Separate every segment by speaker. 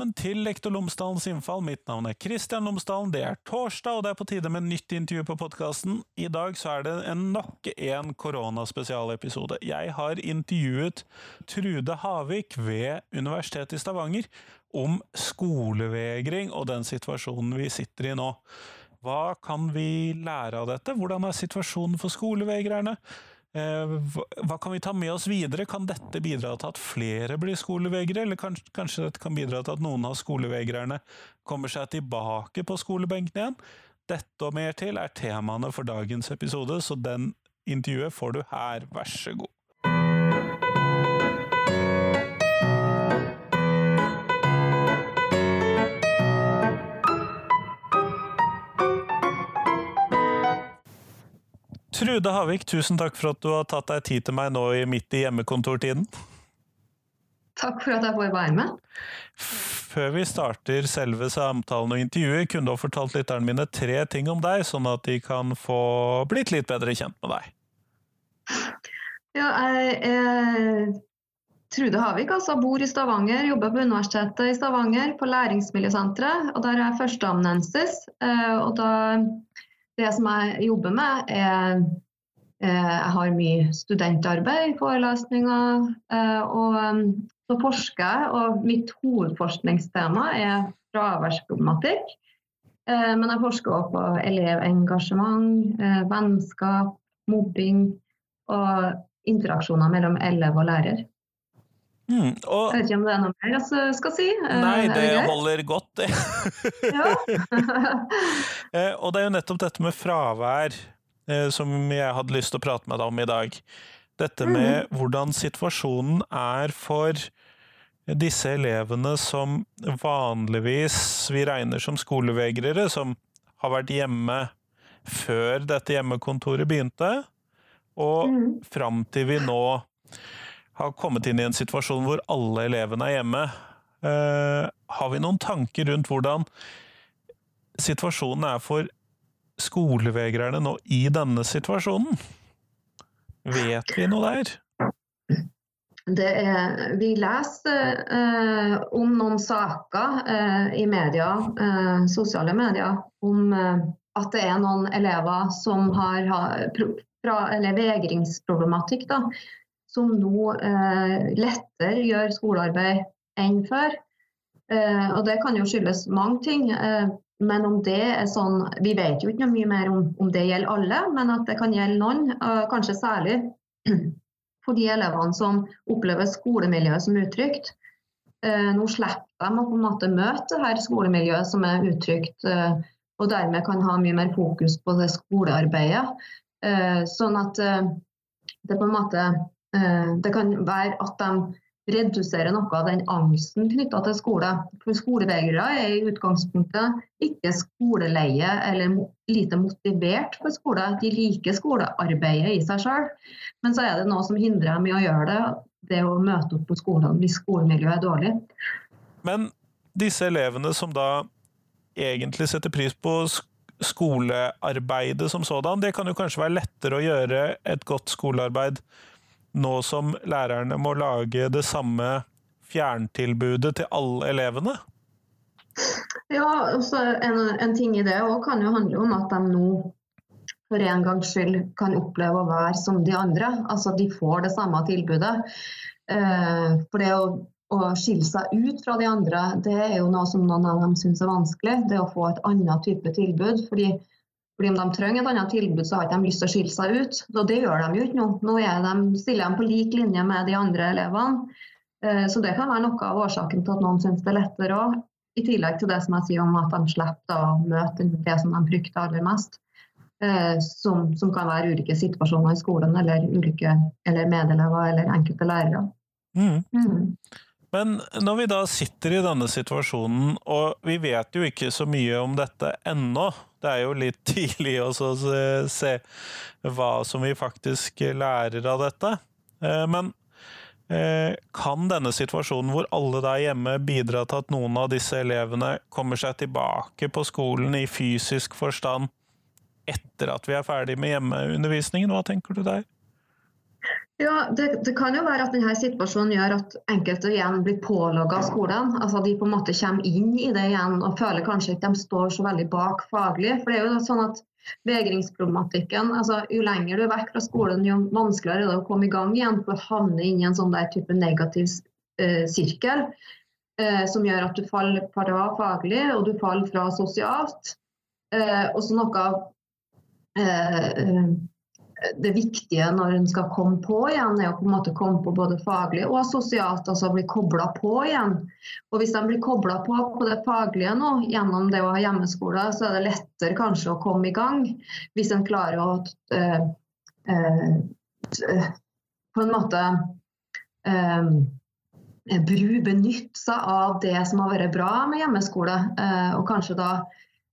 Speaker 1: Velkommen til Lektor Lomsdalens innfall. Mitt navn er Kristian Lomsdalen. Det er torsdag, og det er på tide med nytt intervju på podkasten. I dag så er det en nok en koronaspesialepisode. Jeg har intervjuet Trude Havik ved Universitetet i Stavanger om skolevegring og den situasjonen vi sitter i nå. Hva kan vi lære av dette? Hvordan er situasjonen for skolevegrerne? Eh, hva kan vi ta med oss videre? Kan dette bidra til at flere blir skolevegrere, eller kanskje, kanskje dette kan bidra til at noen av skolevegrerne kommer seg tilbake på skolebenken igjen? Dette og mer til er temaene for dagens episode, så den intervjuet får du her, vær så god. Trude Havik, tusen takk for at du har tatt deg tid til meg nå i midt i hjemmekontortiden.
Speaker 2: Takk for at jeg får være med.
Speaker 1: Før vi starter selve samtalen og intervjuet, kunne du ha fortalt lytterne mine tre ting om deg, sånn at de kan få blitt litt bedre kjent med deg.
Speaker 2: Ja, jeg er Trude Havik, altså bor i Stavanger, jobber på Universitetet i Stavanger, på Læringsmiljøsenteret. og Der er jeg førsteamanuensis. Eh, og da det som jeg jobber med, er eh, Jeg har mye studentarbeid, forelesninger, eh, og um, så forsker jeg. Og mitt hovedforskningstema er fraværsproblematikk. Eh, men jeg forsker også på elevengasjement, vennskap, mobbing og interaksjoner mellom elev og lærer. Mm, og, jeg vet ikke om det er noe mer jeg skal si?
Speaker 1: Nei, det, det holder godt, det. Eh, og det er jo nettopp dette med fravær eh, som jeg hadde lyst til å prate med deg om i dag. Dette med mm. hvordan situasjonen er for disse elevene som vanligvis vi regner som skolevegrere, som har vært hjemme før dette hjemmekontoret begynte, og mm. fram til vi nå har kommet inn i en situasjon hvor alle elevene er hjemme. Uh, har vi noen tanker rundt hvordan situasjonen er for skolevegrerne nå i denne situasjonen? Vet vi noe der?
Speaker 2: Er, vi leser eh, om noen saker eh, i media, sosiale medier, om at det er noen elever som har, har fra, eller vegringsproblematikk. Da, som nå eh, lettere gjør skolearbeid enn før. Eh, og Det kan jo skyldes mange ting. Eh, men om det er sånn Vi vet jo ikke noe mye mer om, om det gjelder alle, men at det kan gjelde noen. Eh, kanskje særlig for de elevene som opplever skolemiljøet som utrygt. Eh, nå slipper de å på en måte møte her skolemiljøet som er utrygt, eh, og dermed kan ha mye mer fokus på det skolearbeidet. sånn at det på en måte det kan være at de reduserer noe av den angsten knytta til skole. For skolevegrere er i utgangspunktet ikke skoleleie eller lite motivert for skole. De liker skolearbeidet i seg sjøl, men så er det noe som hindrer dem i å gjøre det. Det å møte opp på skolen hvis skolemiljøet er dårlig.
Speaker 1: Men disse elevene som da egentlig setter pris på skolearbeidet som sådan, det kan jo kanskje være lettere å gjøre et godt skolearbeid nå som lærerne må lage det samme fjerntilbudet til alle elevene?
Speaker 2: Ja, også en, en ting i det òg kan jo handle om at de nå for en gangs skyld kan oppleve å være som de andre. Altså de får det samme tilbudet. Eh, for det å, å, skille seg ut fra de andre, det er jo noe som noen av dem syns er vanskelig. Det å få et annet type tilbud. fordi fordi Om de trenger et annet tilbud, så har de ikke lyst til å skille seg ut. Og det gjør de jo ikke nå. Nå de, stiller de på lik linje med de andre elevene. Eh, så det kan være noe av årsaken til at noen syns det er lettere òg. I tillegg til det som jeg sier om at de slipper å møte det som de frykter aller mest. Eh, som, som, kan være ulike situasjoner i skolen, eller ulike eller medelever eller enkelte lærere. Mm.
Speaker 1: Mm. Men når vi da sitter i denne situasjonen, og vi vet jo ikke så mye om dette ennå, det er jo litt tidlig å se hva som vi faktisk lærer av dette, eh, men eh, kan denne situasjonen hvor alle der hjemme bidra til at noen av disse elevene kommer seg tilbake på skolen i fysisk forstand etter at vi er ferdig med hjemmeundervisningen? Hva tenker du der?
Speaker 2: Ja, det, det, kan jo være at denne situasjonen gjør at enkelte igjen blir pålogga skolen. Altså De på en måte kommer inn i det igjen og føler kanskje ikke de står så veldig bak faglig. For det er jo sånn at Vegringsproblematikken altså Jo lenger du er vekk fra skolen, jo vanskeligere er det å komme i gang igjen. For å havne inn i en sånn der type negativ eh, sirkel eh, som gjør at du faller fra faglig og du faller fra sosialt. Eh, og så noe av eh, eh det viktige når en skal komme på igjen, er å på en måte komme på både faglig og sosialt, altså bli kobla på igjen. Og Hvis de blir kobla på på det faglige nå, gjennom det å ha hjemmeskole, så er det lettere kanskje å komme i gang. Hvis en klarer å uh, uh, på en måte uh, benytte seg av det som har vært bra med hjemmeskole, og kanskje da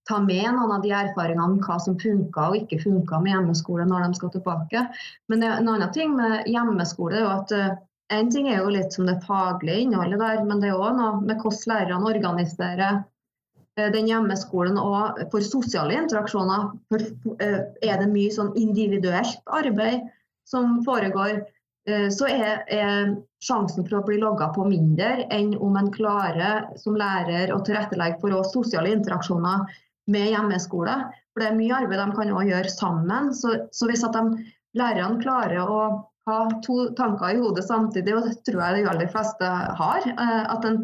Speaker 2: ta med noen av de erfaringene hva som funka og ikke funka med hjemmeskole når de skal tilbake. Men en annen ting med hjemmeskole er jo at uh, en ting er jo litt som det faglige innholdet der, men det er òg noe med hvordan lærerne organiserer uh, den hjemmeskolen og for sosiale interaksjoner. Uh, er det mye sånn individuelt arbeid som foregår, så er, er, sjansen for å bli logga på mindre enn om en klarer som lærer å tilrettelegge for sosiale interaksjoner med hjemmeskole. For det er mye arbeid de kan gjøre sammen. Så, så hvis de, lærerne klarer å ha to tanker i hodet samtidig, og det tror jeg de aller fleste har, eh, at en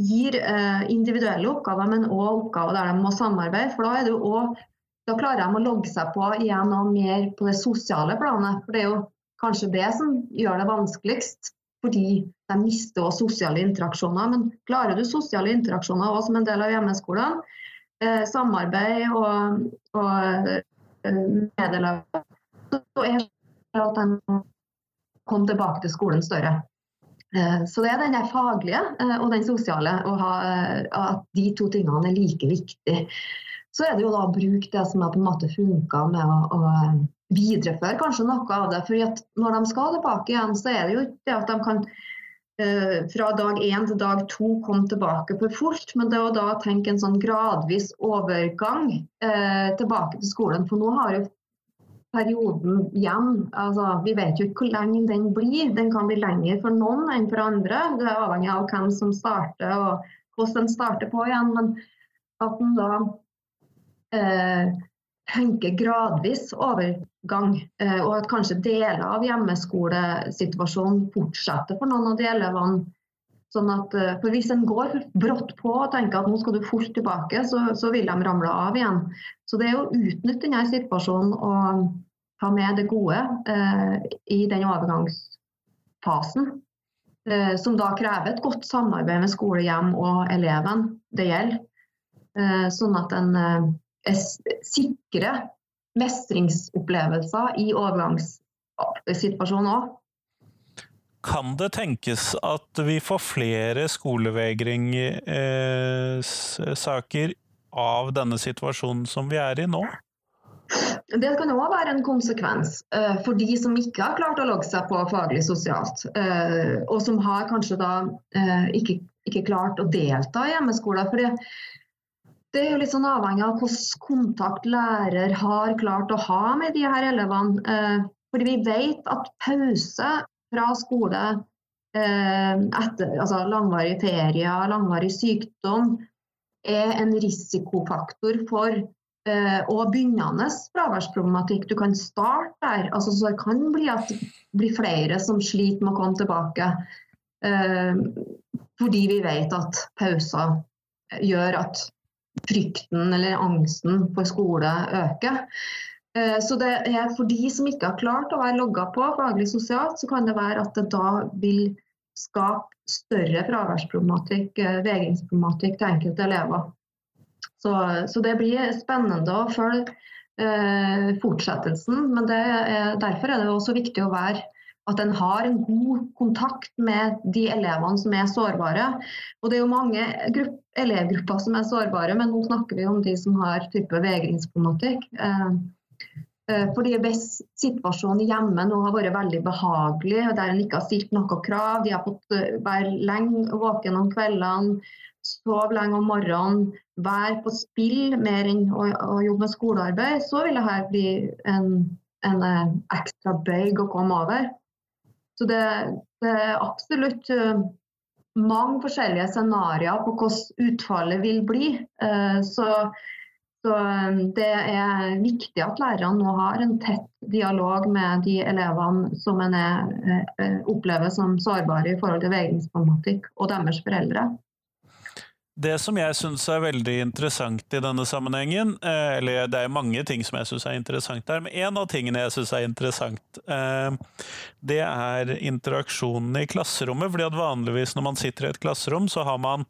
Speaker 2: gir eh, individuelle oppgaver, men òg oppgaver der de må samarbeide. For da, også, da klarer de å logge seg på igjen og mer på det sosiale planet. For det er jo kanskje det som gjør det vanskeligst. Fordi de mister også sosiale interaksjoner. Men klarer du sosiale interaksjoner også som en del av hjemmeskolen, eh, samarbeid og, og eh, medelag, så er det at de kom tilbake til skolen større. Eh, så det er den faglige eh, og den sosiale, og at de to tingene er like viktige. Så er det jo da å bruke det som har på en måte funka med å, å, videreføre kanskje noe av det. For når de skal tilbake igjen, så er det jo det at de kan Eh, fra dag én til dag to kom tilbake for fort. Men det å da tenke en sånn gradvis overgang eh, tilbake til skolen. For nå har jo perioden igjen altså, Vi vet jo ikke hvor lenge den blir. Den kan bli lengre for noen enn for andre. Det er avhengig av hvem som starter og hvordan den starter på igjen. Men at den da eh, tenker gradvis overgang. Eh, og at kanskje deler av hjemmeskolesituasjonen fortsetter for noen av elevene. Sånn at, eh, for Hvis en går brått på og tenker at nå skal du fort tilbake, så, så vil de ramle av igjen. Så det er å utnytte denne situasjonen og ta med det gode eh, i den overgangsfasen. Eh, som da krever et godt samarbeid med skole, hjem og eleven det gjelder. Eh, sånn at en eh, sikrer mestringsopplevelser i overgangssituasjonen òg.
Speaker 1: Kan det tenkes at vi får flere skolevegringssaker eh, av denne situasjonen som vi er i nå?
Speaker 2: Det kan òg være en konsekvens uh, for de som ikke har klart å logge seg på faglig sosialt, uh, og som har kanskje da ikke, ikke, klart å delta i hjemmeskolen. For det, det er jo litt sånn avhengig av hvilken kontakt lærer har klart å ha med de her elevene. Eh, fordi vi vet at pause fra skole eh, etter altså langvarig ferie, langvarig sykdom, er en risikofaktor for eh, og begynnende fraværsproblematikk. Du kan starte der. Altså, så det kan bli at blir flere som sliter med å komme tilbake. fordi vi vet at pauser gjør at frykten eller angsten for skole øker. Eh, så det er For de som ikke har klart å være logga på faglig sosialt, så kan det være at det da vil skape større fraværsproblematikk, eh, vegringsproblematikk til enkelte elever. Så, så, det blir spennende å følge eh, fortsettelsen. Men er, derfor er det også viktig å være at en har en god kontakt med de elevene som er sårbare. Og Det er jo mange elevgrupper som er sårbare, men nå snakker vi om de som har type vegringsproblematikk. Eh, eh, fordi Hvis situasjonen hjemme nå har vært veldig behagelig, der en ikke har stilt noen krav, de har fått eh, være lenge våken om kveldene, sove lenge om morgenen, være på spill mer enn å, jobbe med skolearbeid, så vil dette bli en, en ekstra bøyg å komme over. Så det, det, er absolutt uh, mange forskjellige scenarioer på hvordan utfallet vil bli. Uh, så, så um, det er viktig at lærerne nå har en tett dialog med de elevene som en opplever som sårbare i forhold til veivingsproblematikk, og deres foreldre.
Speaker 1: Det som jeg syns er veldig interessant i denne sammenhengen, eh, eller det er mange ting som jeg syns er interessant der, men en av tingene jeg syns er interessant, eh, det er interaksjonen i klasserommet. fordi at vanligvis når man sitter i et klasserom, så har man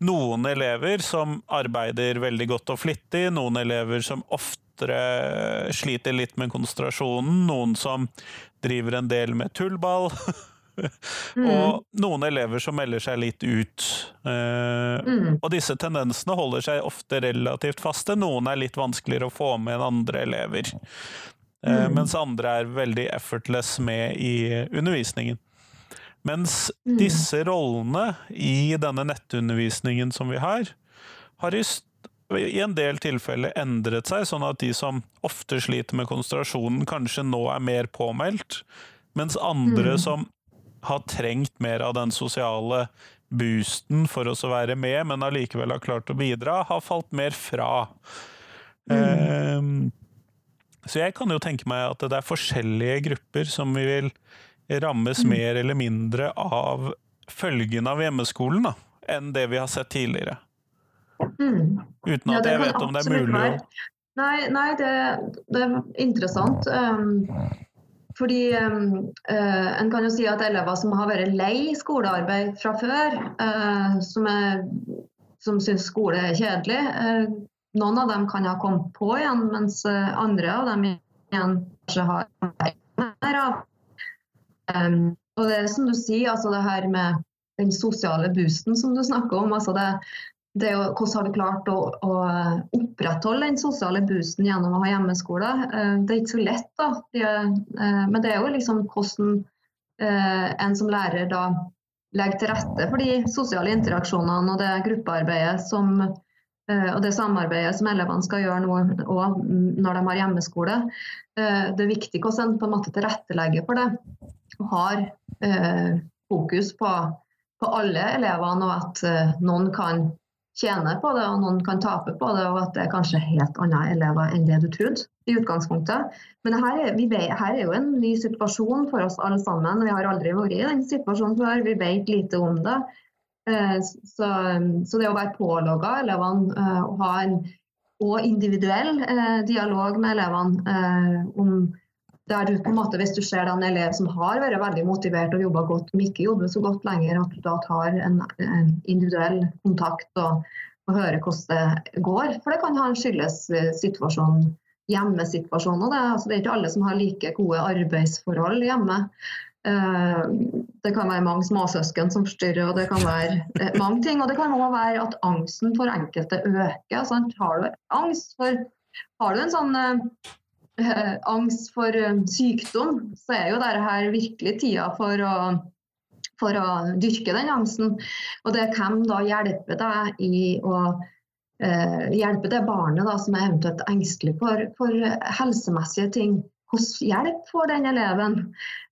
Speaker 1: noen elever som arbeider veldig godt og flittig, noen elever som oftere sliter litt med konsentrasjonen, noen som driver en del med tullball. Mm. og noen elever som melder seg litt ut. Uh, mm. Og disse tendensene holder seg ofte relativt faste. Noen er litt vanskeligere å få med enn andre elever. Uh, mm. Mens andre er veldig effortless med i undervisningen. Mens mm. disse rollene i denne nettundervisningen som vi har, har i, i en del tilfeller endret seg, sånn at de som ofte sliter med konsentrasjonen, kanskje nå er mer påmeldt, mens andre mm. som har trengt mer av den sosiale boosten for oss å være med, men allikevel har klart å bidra, har falt mer fra. Mm. Um, så jeg kan jo tenke meg at det er forskjellige grupper som vi vil rammes mm. mer eller mindre av følgene av hjemmeskolen da, enn det vi har sett tidligere. Mm. Uten at ja, jeg vet om det er mulig å
Speaker 2: Nei, nei det, det, er interessant. Um, fordi eh, En kan jo si at elever som har vært lei skolearbeid fra før, eh, som, er, som syns skole er kjedelig, eh, noen av dem kan ha kommet på igjen, mens andre av dem igjen kanskje har mer av. Um, og det er som du sier, altså det her med den sosiale boosten som du snakker om. altså det, det hvordan har vi klart å, å, opprettholde den sosiale boosten gjennom å ha hjemmeskole? Eh, det er ikke så lett, da. Eh, men det er jo liksom hvordan eh, en som lærer da legger til rette for de sosiale interaksjonene og det gruppearbeidet som, og det samarbeidet som elevene skal gjøre nå òg når de har hjemmeskole. Det er viktig hvordan en på en måte tilrettelegger for det. Og har fokus på, på alle elevene, og at noen kan tjener på det, og noen kan tape på det, og at det er kanskje helt andre elever enn det du trodde i utgangspunktet. Men her er, vet, her er, jo en ny situasjon for oss alle sammen. Vi har aldri vært i den situasjonen før, vi vet lite om det. Eh, så, så det å være pålogga elevene eh, og ha en og individuell eh, dialog med elevene om der du på en måte, Hvis du ser en elev som har vært veldig motivert og jobba godt, som ikke jobber så godt lenger, at du da tar en, en individuell kontakt og, og, hører hvordan det går. For det kan ha en skyldes situasjonen, situasjon, hjemmesituasjonen. Det, altså, det er ikke alle som har like gode arbeidsforhold hjemme. Uh, det kan være mange småsøsken som forstyrrer, og det kan være uh, mange ting. Og det kan også være at angsten for enkelte øker. Sant? Har du angst for Har du en sånn uh, eh, angst for eh, sykdom, så er jo dette virkelig tida for å, for å dyrke den angsten. Og det kan da hjelpe deg i å eh, hjelpe det barnet da, som er eventuelt engstelig for, for helsemessige ting. Hvordan hjelp får den eleven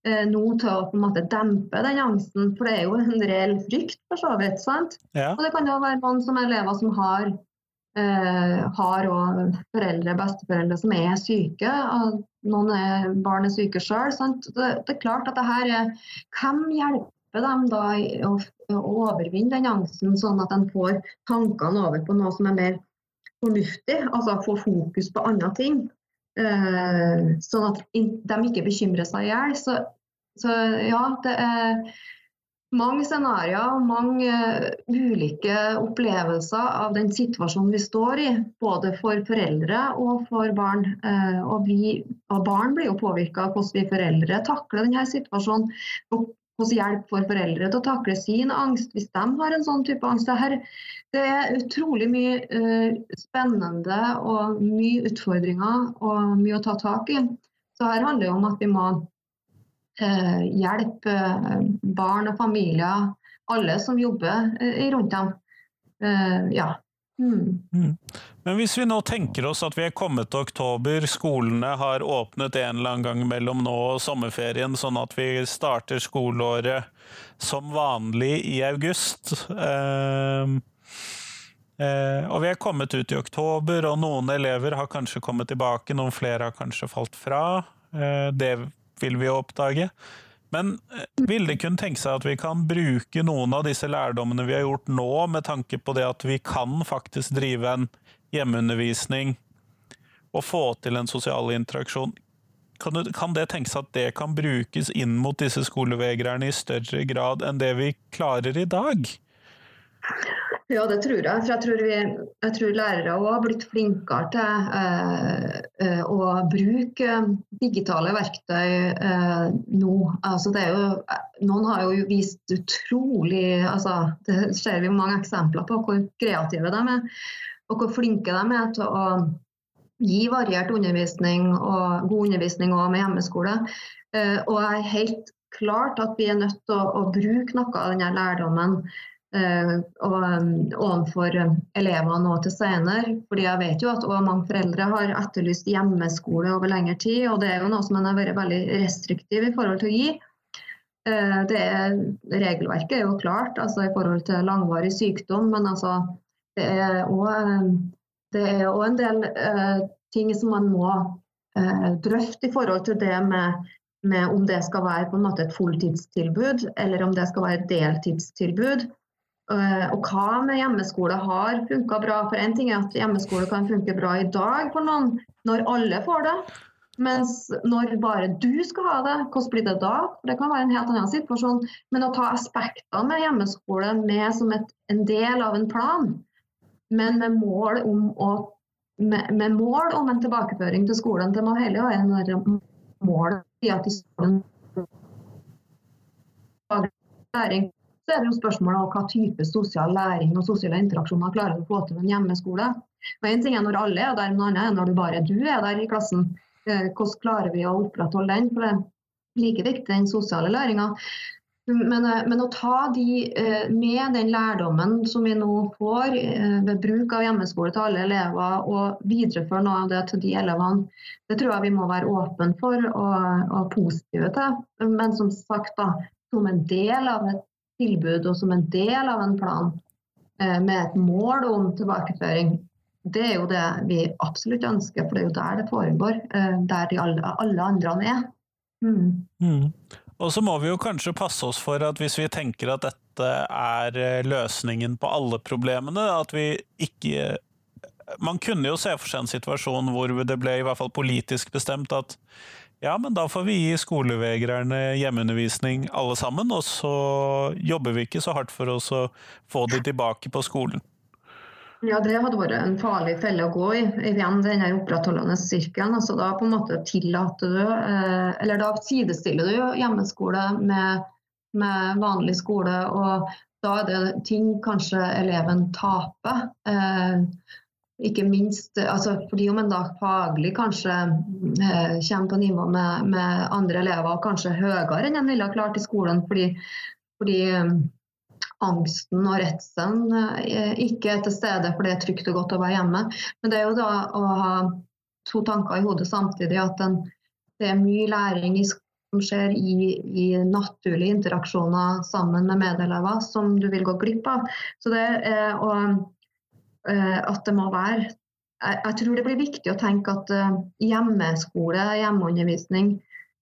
Speaker 2: eh, nå til å på en måte dempe den angsten? For det er jo en reell frykt, for så vidt. sant? Ja. Og det kan jo være noen som elever som har har òg foreldre, besteforeldre som er syke. og Noen er, barn er syke sjøl. Det, det, er klart at det her er Hvem hjelper dem da å, å overvinne den angsten, sånn at de får tankene over på noe som er mer fornuftig? Altså få fokus på andre ting. Eh, sånn at de ikke bekymrer seg i hjel. Så, så ja, det er mange scenarioer mange uh, ulike opplevelser av den situasjonen vi står i. Både for foreldre og for barn. Uh, og, vi, og, barn blir jo påvirka av hvordan vi foreldre takler denne situasjonen. Og hvordan hjelp får foreldre til å takle sin angst hvis de har en sånn type angst. Det, er utrolig mye uh, spennende og mye utfordringer og mye å ta tak i. Så her handler det om at vi må Eh, hjelpe eh, barn og familier, alle som jobber eh, rundt dem. Ja. Mm.
Speaker 1: Mm. Men hvis vi nå tenker oss at vi er kommet til oktober, skolene har åpnet en eller annen gang mellom nå og sommerferien, sånn at vi starter skoleåret som vanlig i august. Eh, eh, og vi er kommet ut i oktober, og noen elever har kanskje kommet tilbake, noen flere har kanskje falt fra. Eh, det vil vi oppdage. Men eh, vil det kunne tenke seg at vi kan bruke noen av disse lærdommene vi har gjort nå, med tanke på det at vi kan faktisk drive en hjemmeundervisning og få til en sosial interaksjon? Kan, du, kan det tenkes at det kan brukes inn mot disse skolevegrerne i større grad enn det vi klarer i dag?
Speaker 2: Ja, det tror jeg. For jeg tror, vi, jeg tror lærere òg har blitt flinkere til eh, eh, å bruke digitale verktøy eh, nå. Altså, jo, noen har jo vist utrolig altså, Det ser vi mange eksempler på hvor kreative de er, og hvor flinke de er til å gi variert undervisning og god undervisning òg med hjemmeskole. Eh, og jeg er helt klart at vi er nødt til å, å bruke noe av denne lærdommen Eh, og, um, overfor um, elevene nå til senere. Fordi jeg vet jo at mange foreldre har etterlyst hjemmeskole over lengre tid, og det er jo noe som man har vært veldig restriktiv i forhold til å gi. Eh, det er, regelverket er jo klart altså i forhold til langvarig sykdom, men altså, det er òg en del ting som man må drøfte i forhold til det med, med om det skal være en et fulltidstilbud, eller om det skal være et deltidstilbud. Eh, og hva med hjemmeskole har funka bra? For én ting er at hjemmeskole kan funke bra i dag for noen, når alle får det. Mens når bare du skal ha det, hvordan blir det da? Det kan være en helt annen situasjon. Men å ta aspektene med hjemmeskole med som et, en del av en plan, men med mål om, å, med, med mål om en tilbakeføring til skolen, det må hele være en mål i at skolen læring så er det jo spørsmålet om hva type sosial læring og sosiale interaksjoner klarer du å få til en hjemmeskole. Og En ting er når alle er der, noe annet er når du bare du er der i klassen. Eh, hvordan klarer vi å opprettholde den? For det er like viktig, den sosiale læringa. Men, eh, men, å ta de eh, med den lærdommen som vi nå får ved bruk av hjemmeskole til alle elever, og videreføre noe av det til de elevene, det tror jeg vi må være åpne for og, og positive til. Men som sagt, da, som en del av et tilbud og som en del av en plan eh, med et mål om tilbakeføring, det er jo det vi absolutt ønsker, for det er jo der det foregår. Eh, der de alle, alle andre er. Mm.
Speaker 1: Mm. Og så må vi jo kanskje passe oss for at hvis vi tenker at dette er eh, løsningen på alle problemene, at vi ikke Man kunne jo se for seg en situasjon hvor det ble i hvert fall politisk bestemt at ja, men da får vi gi skolevegrerne hjemmeundervisning alle sammen, og så jobber vi ikke så hardt for oss å få de tilbake på skolen.
Speaker 2: Ja, det hadde vært en farlig felle å gå i. Igjen denne opprettholdende sirkelen. Altså, da på en måte tillater du, eh, eller da sidestiller du hjemmeskole med, med vanlig skole. Og da er det ting kanskje eleven taper. Eh, ikke minst altså fordi om en da faglig kanskje eh, kommer på nivå med, med, andre elever, og kanskje høyere enn en ville ha klart i skolen, fordi, fordi um, angsten og redselen eh, ikke er til stede, for det er trygt og godt å være hjemme. Men det er jo da å ha to tanker i hodet samtidig, at den, det er mye læring i som skjer i, i, naturlige interaksjoner sammen med medelever som du vil gå glipp av. Så det er å Eh, at det må være jeg, tror det blir viktig å tenke at eh, hjemmeskole, hjemmeundervisning,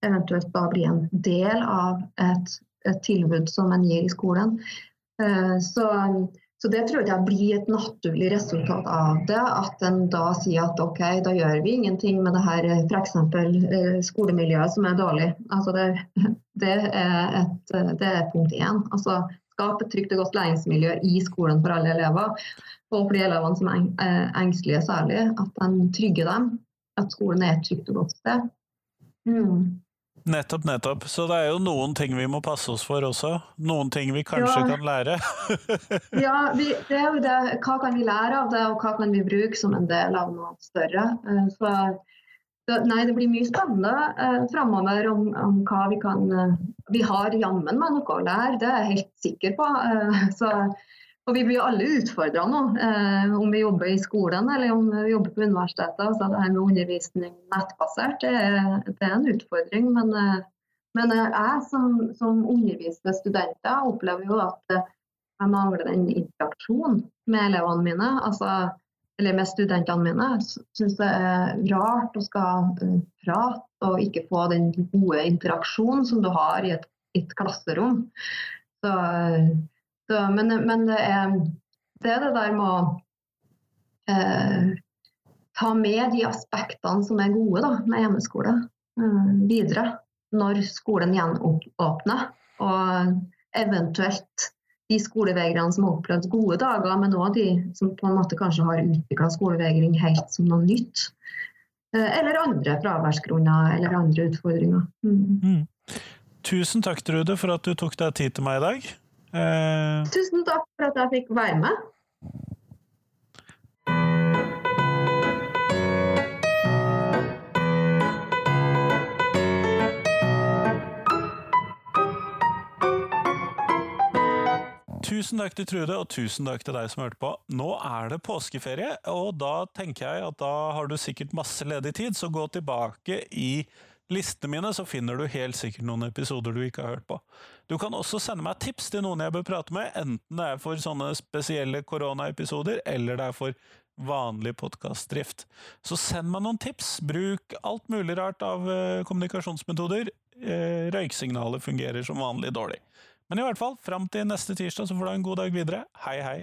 Speaker 2: eventuelt da blir en del av et, et tilbud som en gir i skolen. Eh, så, så, det tror jeg blir et naturlig resultat av det. At en da sier at ok, da gjør vi ingenting med det her f.eks. skolemiljøet som er dårlig. Altså det, det, er et, det er punkt én. Altså skape et trygt og godt læringsmiljø i skolen for alle elever. Og for de elevene som er eh, engstelige særlig, at de trygger dem. At skolen er et trygt og godt sted. Mm.
Speaker 1: Nettopp, nettopp. Så det er jo noen ting vi må passe oss for også. Noen ting vi kanskje ja. kan lære.
Speaker 2: ja, vi, det er jo det. Hva kan vi lære av det, og hva kan vi bruke som en del av noe større? Eh, nei, det blir mye spennende eh, framover om, om, hva vi kan eh, Vi har jammen meg noe å lære, det er jeg helt sikker på. Eh, så Og vi blir alle utfordra nå, eh, om vi jobber i skolen eller om vi jobber på universitetet. Så det her med undervisning nettbasert det er, det er en utfordring. Men, eh, men jeg som, som, underviser studenter, opplever jo at eh, jeg mangler den interaksjonen med elevene mine. Altså, eller med studentene mine. Syns det er rart å skal uh, prate og ikke få den gode interaksjonen som du har i et, et klasserom. Så så, men, men det, er, det, er, det der med å eh, ta med de aspektene som er gode da, med hjemmeskole eh, videre når skolen gjenåpner. Og eventuelt de skolevegrerne som har opplevd gode dager, men òg de som på en måte kanskje har utvikla skolevegring helt som noe nytt. Eh, eller andre fraværsgrunner eller andre utfordringer. Mm. Mm.
Speaker 1: Tusen takk, Trude, for at du tok deg tid til meg i dag.
Speaker 2: Eh... Tusen takk for at jeg fikk være med.
Speaker 1: Tusen takk til Trude, og tusen takk til deg som hørte på. Nå er det påskeferie, og da tenker jeg at da har du sikkert masse ledig tid, så gå tilbake i listene mine, så finner du helt sikkert noen episoder du ikke har hørt på. Du kan også sende meg tips til noen jeg bør prate med, enten det er for sånne spesielle koronaepisoder, eller det er for vanlig podkastdrift. Så send meg noen tips. Bruk alt mulig rart av uh, kommunikasjonsmetoder. Uh, røyksignalet fungerer som vanlig dårlig. Men i hvert fall, fram til neste tirsdag så får du ha en god dag videre. Hei, hei!